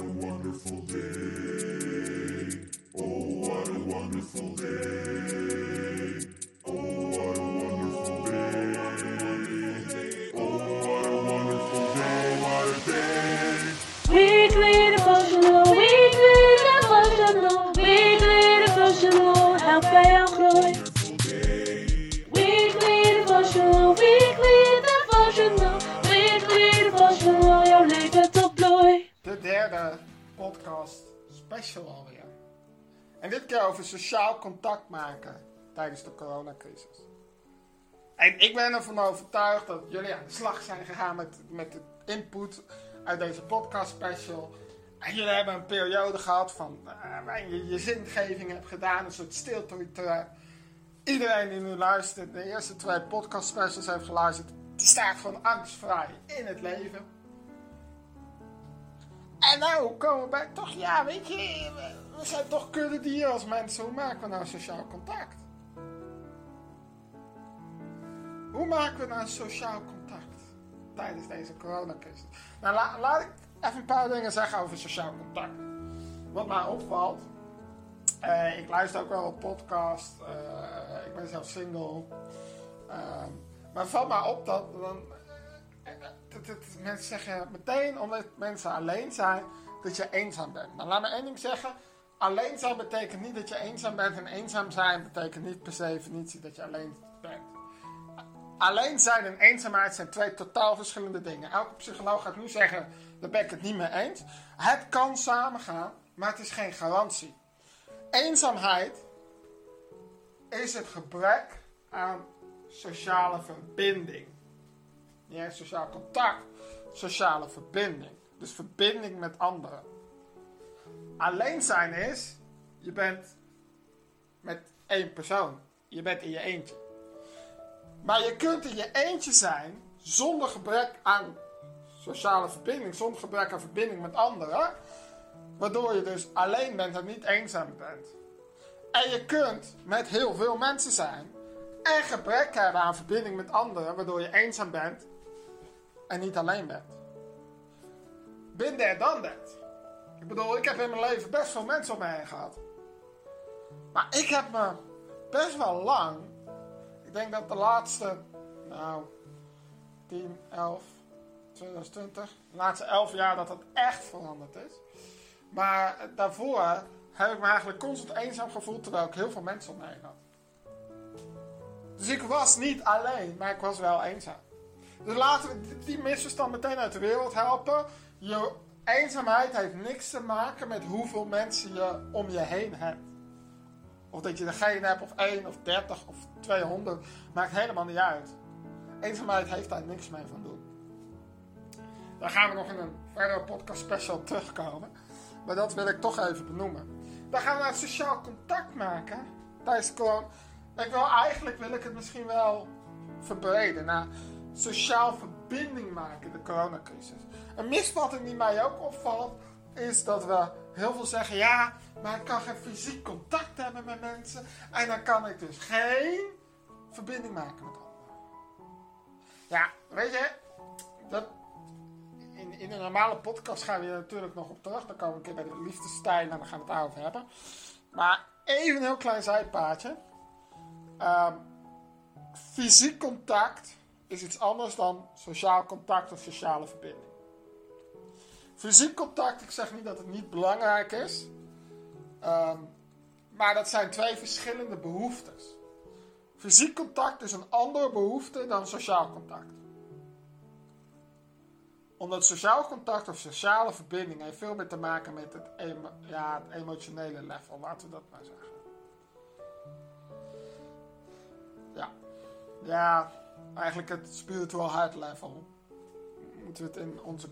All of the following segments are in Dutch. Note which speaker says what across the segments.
Speaker 1: one. Sociaal contact maken tijdens de coronacrisis. En ik ben ervan overtuigd dat jullie aan de slag zijn gegaan met, met de input uit deze podcast special. En jullie hebben een periode gehad van, eh, waarin je je zingeving hebt gedaan, een soort stilte. Iedereen die nu luistert, de eerste twee podcast specials heeft geluisterd, die staat gewoon angstvrij in het leven. En nou komen we bij toch, ja, weet je, we- zijn toch kuddedieren als mensen. Hoe maken we nou sociaal contact? Hoe maken we nou sociaal contact tijdens deze coronacrisis? Nou, la- laat ik even een paar dingen zeggen over sociaal contact. Wat mij opvalt, eh, ik luister ook wel op podcast, eh, ik ben zelf single. Ehm, maar valt mij op dat, dan, eh, dat, mensen zeggen meteen omdat mensen alleen zijn, dat je eenzaam bent. Nou, laat me één ding zeggen. Alleen zijn betekent niet dat je eenzaam bent. En eenzaam zijn betekent niet per se definitie dat je alleen bent. Alleen zijn en eenzaamheid zijn twee totaal verschillende dingen. Elke psycholoog gaat nu zeggen, daar ben ik het niet mee eens. Het kan samengaan, maar het is geen garantie. Eenzaamheid is het gebrek aan sociale verbinding. Niet eens sociaal contact, sociale verbinding. Dus verbinding met anderen. Alleen zijn is, je bent met één persoon. Je bent in je eentje. Maar je kunt in je eentje zijn zonder gebrek aan sociale verbinding, zonder gebrek aan verbinding met anderen. Waardoor je dus alleen bent en niet eenzaam bent. En je kunt met heel veel mensen zijn en gebrek hebben aan verbinding met anderen, waardoor je eenzaam bent en niet alleen bent. Been there, done that. Ik bedoel, ik heb in mijn leven best veel mensen om me heen gehad. Maar ik heb me best wel lang, ik denk dat de laatste, nou, 10, 11, 2020, de laatste 11 jaar dat het echt veranderd is. Maar daarvoor heb ik me eigenlijk constant eenzaam gevoeld terwijl ik heel veel mensen om me heen had. Dus ik was niet alleen, maar ik was wel eenzaam. Dus laten we die- misverstand meteen uit de wereld helpen. Je eenzaamheid heeft niks te maken met hoeveel mensen je om je heen hebt. Of dat je er geen hebt, of 1 of 30 of 200. Maakt helemaal niet uit. Eenzaamheid heeft daar niks mee van doen. Daar gaan we nog in een verdere podcast special terugkomen. Maar dat wil ik toch even benoemen. Dan gaan we naar sociaal contact maken. Tijdens corona. Ik wil, eigenlijk wil ik het misschien wel verbreden naar sociaal verbinding maken, de coronacrisis. Een misvatting die mij ook opvalt, is dat we heel veel zeggen, ja, maar ik kan geen fysiek contact hebben met mensen. En dan kan ik dus geen verbinding maken met anderen. Ja, weet je, dat, in, in een normale podcast gaan we natuurlijk nog op terug. Dan komen we een keer bij de liefdestijl en dan gaan we het daarover hebben. Maar even een heel klein zijpaadje. Ehm, fysiek contact is iets anders dan sociaal contact of sociale verbinding. Fysiek contact, ik zeg niet dat het niet belangrijk is. Ehm, maar dat zijn twee verschillende behoeftes. Fysiek contact is een andere behoefte dan sociaal contact. Omdat sociaal contact of sociale verbinding heeft veel meer te maken met het, ja, het emotionele level, laten we dat maar zeggen. Ja. Ja, eigenlijk het spiritual heart level. Moeten we het in onze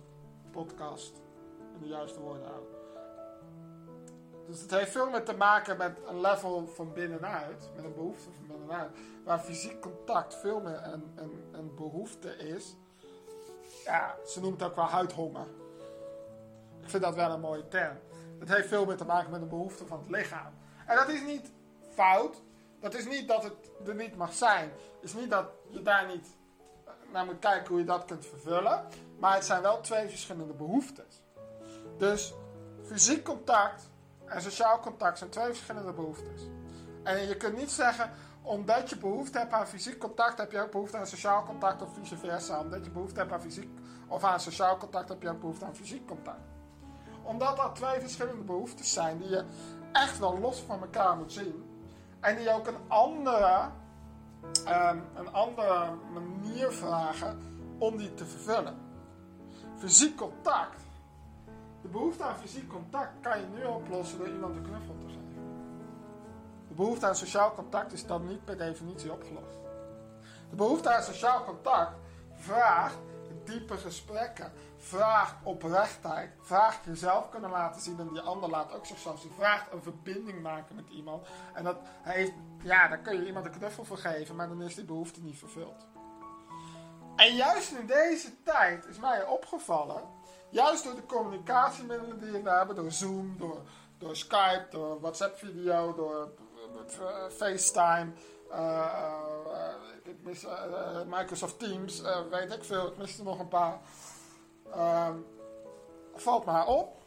Speaker 1: podcast in de juiste woorden houden. Dus het heeft veel meer te maken met een level van binnenuit, met een behoefte van binnenuit, waar fysiek contact veel meer een, een, een behoefte is. Ja, ze noemt het ook wel huidhonger. Ik vind dat wel een mooie term. Het heeft veel meer te maken met een behoefte van het lichaam. En dat is niet fout. Dat is niet dat het er niet mag zijn. Het is niet dat je daar niet naar moet kijken hoe je dat kunt vervullen. Maar het zijn wel twee verschillende behoeftes. Dus fysiek contact en sociaal contact zijn twee verschillende behoeftes. En je kunt niet zeggen, omdat je behoefte hebt aan fysiek contact, heb je ook behoefte aan sociaal contact of vice versa. Omdat je behoefte hebt aan fysiek of aan sociaal contact, heb je ook behoefte aan fysiek contact. Omdat dat twee verschillende behoeftes zijn die je echt wel los van elkaar moet zien. En die ook een andere, ehm, een andere manier vragen om die te vervullen. Fysiek contact. De behoefte aan fysiek contact kan je nu oplossen door iemand een knuffel te geven. De behoefte aan sociaal contact is dan niet per definitie opgelost. De behoefte aan sociaal contact vraagt diepe gesprekken, vraagt oprechtheid, vraagt jezelf kunnen laten zien en die ander laat ook zichzelf zien. Vraagt een verbinding maken met iemand. En dat heeft, ja, dan kun je iemand een knuffel voor geven, maar dan is die behoefte niet vervuld. En juist in deze tijd is mij opgevallen, juist door de communicatiemiddelen die we hebben, door Zoom, door, door Skype, door WhatsApp-video, door uh, FaceTime, uh, uh, ik mis, Microsoft Teams, weet ik veel, ik mis er nog een paar. Ehm, valt maar op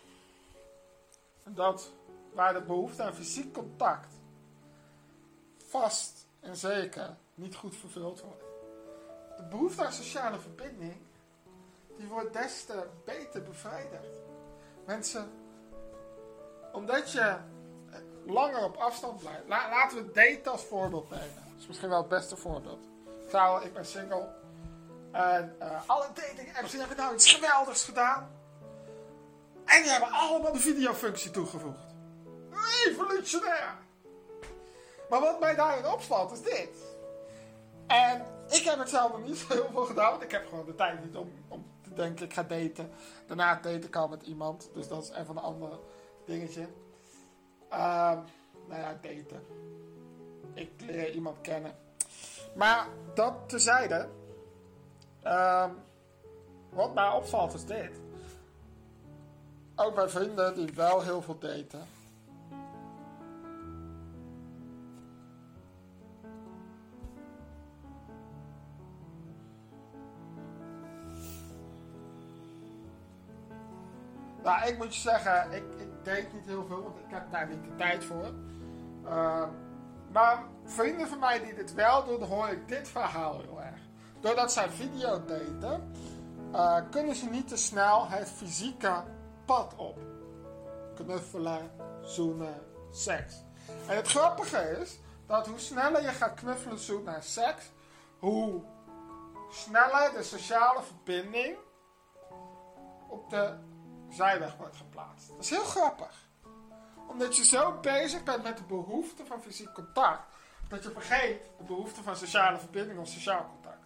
Speaker 1: dat waar de behoefte aan fysiek contact vast en zeker niet goed vervuld wordt. De behoefte aan sociale verbinding, die wordt des te beter bevredigd. Mensen, omdat je langer op afstand blijft. laten we daten als voorbeeld nemen. Dat is misschien wel het beste voorbeeld. Ik ben single. En uh, alle dating apps die hebben nou iets geweldigs gedaan. En die hebben allemaal de videofunctie toegevoegd. Revolutionair! Maar wat mij daarin opvalt is dit. En ik heb het zelf nog niet zo heel veel gedaan, ik heb gewoon de tijd niet om, om te denken, ik ga daten. Daarna daten ik al met iemand, dus dat is een ander dingetje. Um, nou ja, daten. Ik leer iemand kennen. Maar dat tezijde. Um, wat mij opvalt is dit. Ook bij vrienden die wel heel veel daten. Nou, ik moet je zeggen, ik, ik niet heel veel, want ik heb daar niet de tijd voor. Uh, maar vrienden van mij die dit wel doen, hoor ik dit verhaal heel erg. Doordat zij video daten, uh, kunnen ze niet te snel het fysieke pad op. Knuffelen, zoenen, seks. En het grappige is, dat hoe sneller je gaat knuffelen, zoenen en seks, hoe sneller de sociale verbinding op de zijweg wordt geplaatst. Dat is heel grappig. Omdat je zo bezig bent met de behoefte van fysiek contact, dat je vergeet de behoefte van sociale verbinding of sociaal contact.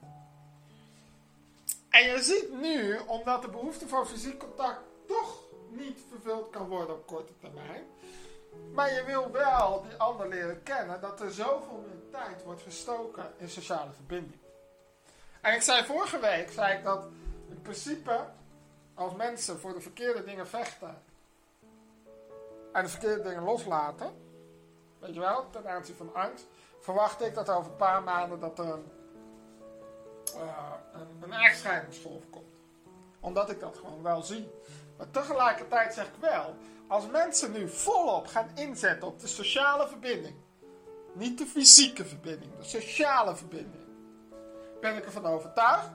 Speaker 1: En je ziet nu, omdat de behoefte van fysiek contact toch niet vervuld kan worden op korte termijn, maar je wil wel die ander leren kennen, dat er zoveel meer tijd wordt gestoken in sociale verbinding. En ik zei vorige week, zei ik dat in principe als mensen voor de verkeerde dingen vechten en de verkeerde dingen loslaten, weet je wel, ten aanzien van angst, verwacht ik dat over een paar maanden dat er een, uh, een, een echtscheidingsgolf komt. Omdat ik dat gewoon wel zie. Maar tegelijkertijd zeg ik wel, als mensen nu volop gaan inzetten op de sociale verbinding, niet de fysieke verbinding, de sociale verbinding, ben ik ervan overtuigd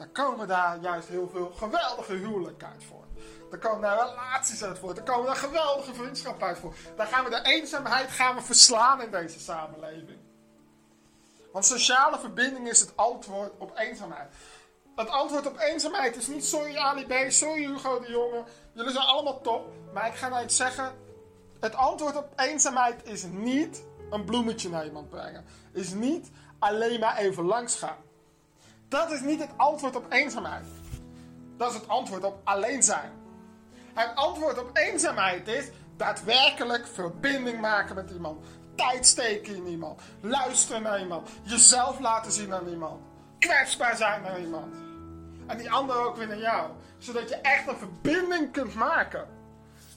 Speaker 1: dan komen daar juist heel veel geweldige huwelijken uit voor. Dan komen daar relaties uit voor. Dan komen daar geweldige vriendschappen uit voor. Dan gaan we de eenzaamheid gaan we verslaan in deze samenleving. Want sociale verbinding is het antwoord op eenzaamheid. Het antwoord op eenzaamheid is niet sorry Ali B, sorry Hugo de Jonge. Jullie zijn allemaal top. Maar ik ga nou iets zeggen. Het antwoord op eenzaamheid is niet een bloemetje naar iemand brengen. Is niet alleen maar even langs gaan. Dat is niet het antwoord op eenzaamheid. Dat is het antwoord op alleen zijn. Het antwoord op eenzaamheid is daadwerkelijk verbinding maken met iemand. Tijd steken in iemand. Luisteren naar iemand. Jezelf laten zien aan iemand. Kwetsbaar zijn naar iemand. En die ander ook weer naar jou. Zodat je echt een verbinding kunt maken.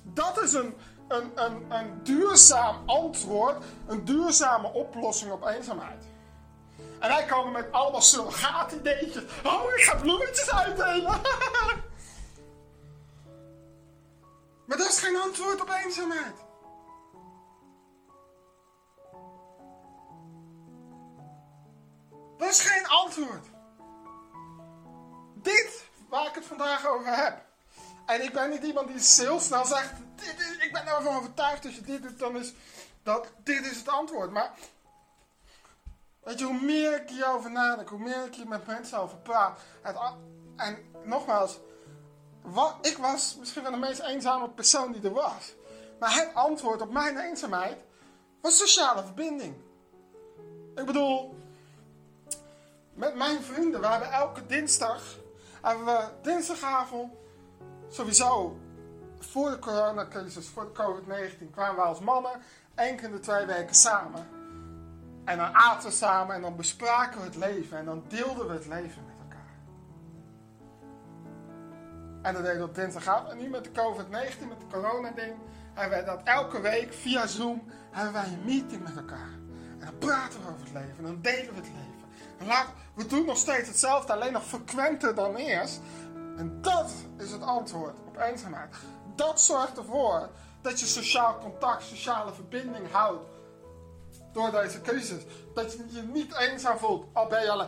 Speaker 1: Dat is een, een, een, een duurzaam antwoord. Een duurzame oplossing op eenzaamheid. En wij komen met allemaal surrogaat-ideetjes. Oh, ik ga bloemetjes uitdelen. maar dat geen antwoord op eenzaamheid. Dat is geen antwoord. Dit waar ik het vandaag over heb. En ik ben niet iemand die heel snel zegt: dit is, Ik ben ervan overtuigd als je dit doet, dan is dat dit is het antwoord. Maar weet je, hoe meer ik hierover nadenk, hoe meer ik hier met mensen over praat. En nogmaals, wa- ik was misschien wel de meest eenzame persoon die er was. Maar het antwoord op mijn eenzaamheid was sociale verbinding. Ik bedoel, met mijn vrienden, we hebben elke dinsdag, hebben we dinsdagavond, sowieso voor de coronacrisis, voor de COVID-19, kwamen we als mannen één keer in de twee weken samen. En dan aten we samen en dan bespraken we het leven en dan deelden we het leven met elkaar. En dat deden we op dinsdagavond. En nu met de COVID-19, met de corona-ding, hebben we dat elke week via Zoom, hebben wij een meeting met elkaar. En dan praten we over het leven en dan delen we het leven. En we doen nog steeds hetzelfde, alleen nog frequenter dan eerst. En dat is het antwoord op eenzaamheid. Dat zorgt ervoor dat je sociaal contact, sociale verbinding houdt door deze crisis. Dat je je niet eenzaam voelt, al ben je.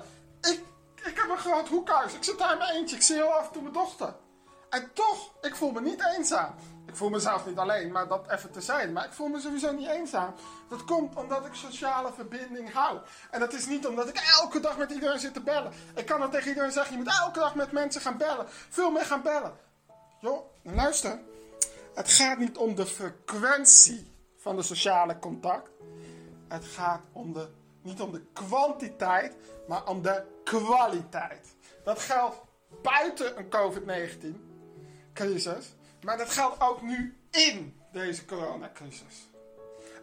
Speaker 1: Ik, ik heb een groot hoekhuis, ik zit daar in mijn eentje, ik zie heel af en toe mijn dochter. En toch, ik voel me niet eenzaam. Ik voel mezelf niet alleen, maar dat even te zijn. Maar ik voel me sowieso niet eenzaam. Dat komt omdat ik sociale verbinding hou. En dat is niet omdat ik elke dag met iedereen zit te bellen. Ik kan dan tegen iedereen zeggen, je moet elke dag met mensen gaan bellen. Veel meer gaan bellen. Joh, luister. Het gaat niet om de frequentie van de sociale contact. Het gaat om de, niet om de kwantiteit, maar om de kwaliteit. Dat geldt buiten een COVID-19-crisis, maar dat geldt ook nu in deze coronacrisis.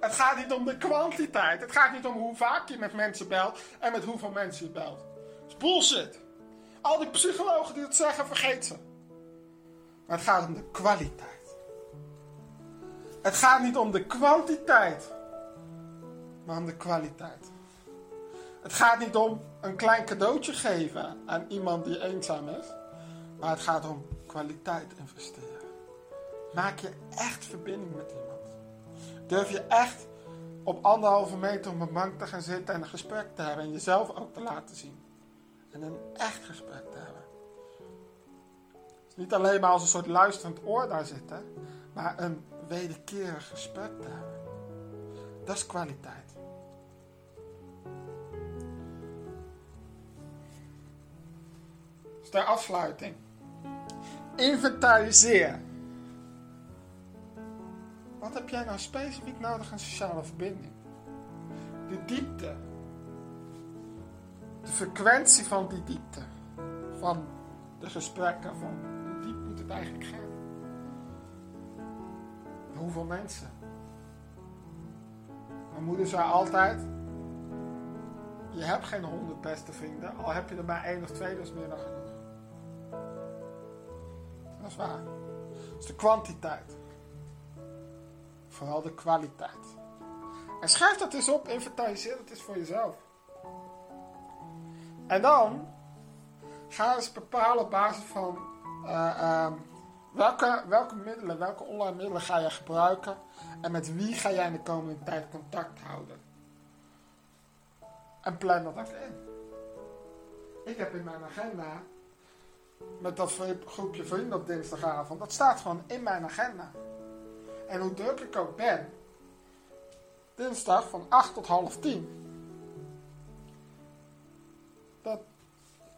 Speaker 1: Het gaat niet om de kwantiteit. Het gaat niet om hoe vaak je met mensen belt en met hoeveel mensen je belt. Bullshit. Al die psychologen die het zeggen, vergeet ze. Maar het gaat om de kwaliteit. Het gaat niet om de kwantiteit, maar om de kwaliteit. Het gaat niet om een klein cadeautje geven aan iemand die eenzaam is, maar het gaat om kwaliteit investeren. Maak je echt verbinding met iemand. Durf je echt op anderhalve meter op een bank te gaan zitten en een gesprek te hebben en jezelf ook te laten zien. En een echt gesprek te hebben. Niet alleen maar als een soort luisterend oor daar zitten, maar een wederkerig gesprek te hebben. Dat is kwaliteit. Dus ter afsluiting. Inventariseer. Wat heb jij nou specifiek nodig aan sociale verbinding? De diepte. De frequentie van die diepte. Van de gesprekken. Van hoe diep moet het eigenlijk gaan? Hoeveel mensen? Mijn moeder zei altijd: Je hebt geen honderd beste vrienden, al heb je er maar één of twee, is meer dan genoeg. Is waar. Is de kwantiteit. Vooral de kwaliteit. En schrijf dat eens op, inventariseer dat eens voor jezelf. En dan ga eens bepalen op basis van eh, ehm, welke, welke middelen, welke online middelen ga je gebruiken en met wie ga jij in de komende tijd contact houden. En plan dat even in. Ik heb in mijn agenda, met dat groepje vrienden op dinsdagavond, dat staat gewoon in mijn agenda. En hoe druk ik ook ben, dinsdag van 8 tot half 10. Dat,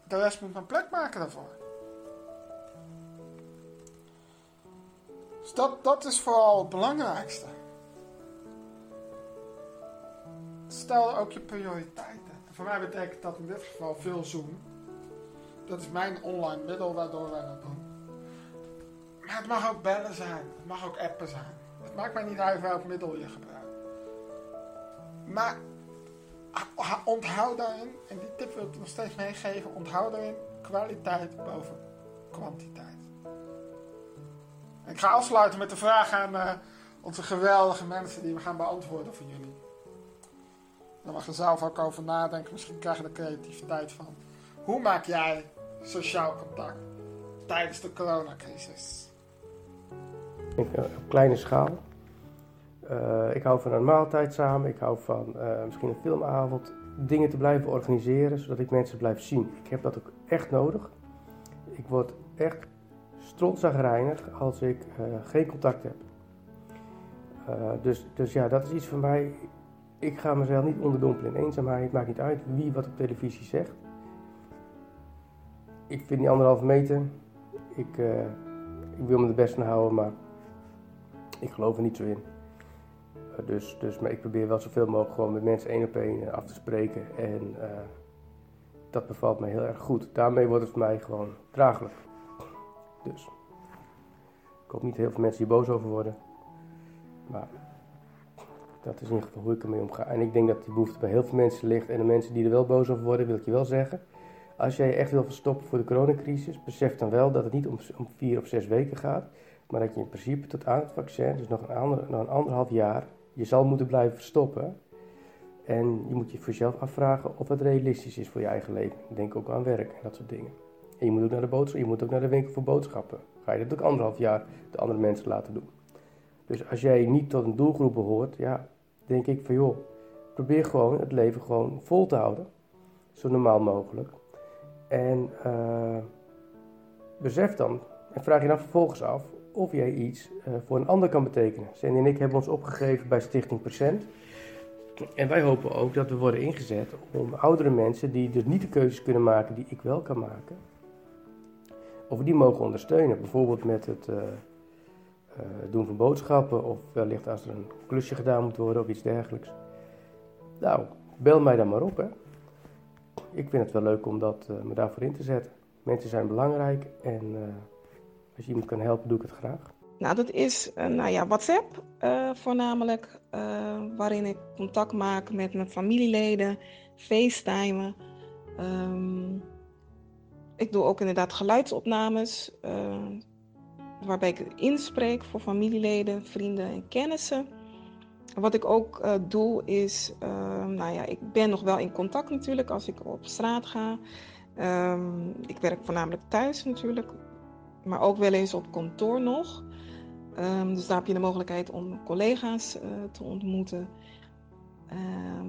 Speaker 1: de rest moet mijn plek maken daarvoor. Dus dat, dat is vooral het belangrijkste. Stel ook je prioriteiten. En voor mij betekent dat in dit geval veel Zoom. Dat is mijn online middel waardoor wij dat doen. Maar het mag ook bellen zijn. Het mag ook appen zijn. Het maakt mij niet uit welk middel je gebruikt. Maar ha- ha- onthoud daarin, en die tip wil ik nog steeds meegeven, onthoud daarin kwaliteit boven kwantiteit. En ik ga afsluiten met de vraag aan eh, onze geweldige mensen die we gaan beantwoorden voor jullie. Daar mag je zelf ook over nadenken. Misschien krijg je er creativiteit van. Hoe maak jij sociaal contact tijdens de coronacrisis?
Speaker 2: Eh, op kleine schaal. Eh, ik hou van een maaltijd samen. Ik hou van eh, misschien een filmavond. Dingen te blijven organiseren, zodat ik mensen blijf zien. Ik heb dat ook echt nodig. Ik word echt strotzagrijnig als ik geen contact heb. Dus, dus ja, dat is iets voor mij. Ik ga mezelf niet onderdompelen in eenzaamheid. Het maakt niet uit wie wat op televisie zegt. Ik vind die anderhalve meter. Ik, eh, ik wil me er best aan houden, maar ik geloof er niet zo in. Eh, dus, dus, maar ik probeer wel zoveel mogelijk gewoon met mensen één op één eh, af te spreken. En dat bevalt mij heel erg goed. Daarmee wordt het voor mij gewoon draaglijk. Dus ik hoop niet heel veel mensen hier boos over worden. Maar dat is in ieder geval hoe ik ermee omga. En ik denk dat die behoefte bij heel veel mensen ligt. En de mensen die er wel boos over worden, wil ik je wel zeggen. Als jij echt wil verstoppen voor de coronacrisis, besef dan wel dat het niet om, om vier of zes weken gaat. Maar dat je in principe tot aan het vaccin, dus nog een, ander, nog een anderhalf jaar, je zal moeten blijven verstoppen. En je moet je voor jezelf afvragen of het realistisch is voor je eigen leven. Denk ook aan werk en dat soort dingen. En je moet ook naar de boodschap, je moet ook naar de winkel voor boodschappen. Ga je dat ook anderhalf jaar de andere mensen laten doen. Dus als jij niet tot een doelgroep behoort, ja, denk ik van joh, probeer gewoon het leven gewoon vol te houden. Zo normaal mogelijk. En eh, besef dan, en vraag je dan vervolgens af, of jij iets eh, voor een ander kan betekenen. Sandy en ik hebben ons opgegeven bij Stichting Percent. En wij hopen ook dat we worden ingezet om oudere mensen die dus niet de keuzes kunnen maken die ik wel kan maken, of we die mogen ondersteunen. Bijvoorbeeld met het eh, doen van boodschappen of wellicht als er een klusje gedaan moet worden of iets dergelijks. Nou, bel mij dan maar op hè. Ik vind het wel leuk om dat, eh, me daarvoor in te zetten. Mensen zijn belangrijk en eh, als je iemand kan helpen, doe ik het graag.
Speaker 3: Nou, dat is eh, nou ja, WhatsApp voornamelijk, waarin ik contact maak met mijn familieleden, facetimen. Ehm, ik doe ook inderdaad geluidsopnames, waarbij ik inspreek voor familieleden, vrienden en kennissen. Wat ik ook eh, doe is, eh, nou ja, ik ben nog wel in contact natuurlijk als ik op straat ga. Ehm, ik werk voornamelijk thuis natuurlijk, maar ook wel eens op kantoor nog. Ehm, dus daar heb je de mogelijkheid om collega's eh, te ontmoeten.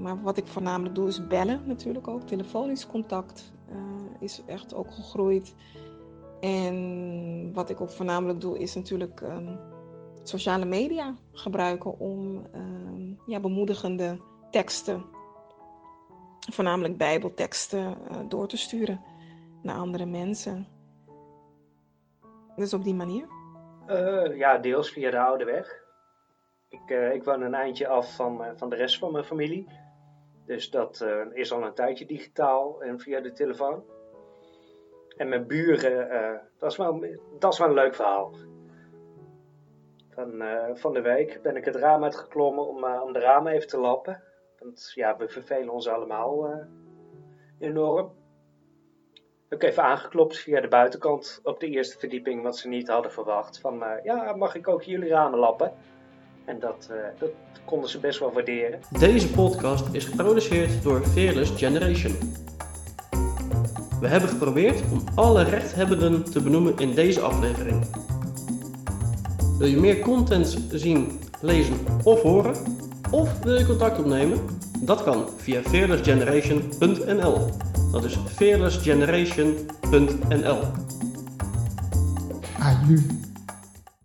Speaker 3: Maar wat ik voornamelijk doe is bellen natuurlijk ook. Telefonisch contact eh, is echt ook gegroeid. En wat ik ook voornamelijk doe is natuurlijk ehm, sociale media gebruiken om ehm, ja, bemoedigende teksten, voornamelijk bijbelteksten, eh, door te sturen naar andere mensen. Dus op die manier.
Speaker 4: Eh, ja, deels via de oude weg. Ik, eh, ik woon een eindje af van, van de rest van mijn familie. Dus dat is al een tijdje digitaal en via de telefoon. En mijn buren, dat, is wel, dat is wel een leuk verhaal. Van, eh, van de week ben ik het raam uitgeklommen om, eh, om de ramen even te lappen. Want ja, we vervelen ons allemaal eh, enorm. Heb even aangeklopt via de buitenkant op de eerste verdieping, wat ze niet hadden verwacht. Van ja, mag ik ook jullie ramen lappen? En dat, dat konden ze best wel waarderen.
Speaker 5: Deze podcast is geproduceerd door Fearless Generation. We hebben geprobeerd om alle rechthebbenden te benoemen in deze aflevering. Wil je meer content zien, lezen of horen? Of wil je contact opnemen? Dat kan via fearlessgeneration.nl. Dat is fearlessgeneration.nl.
Speaker 1: Aju.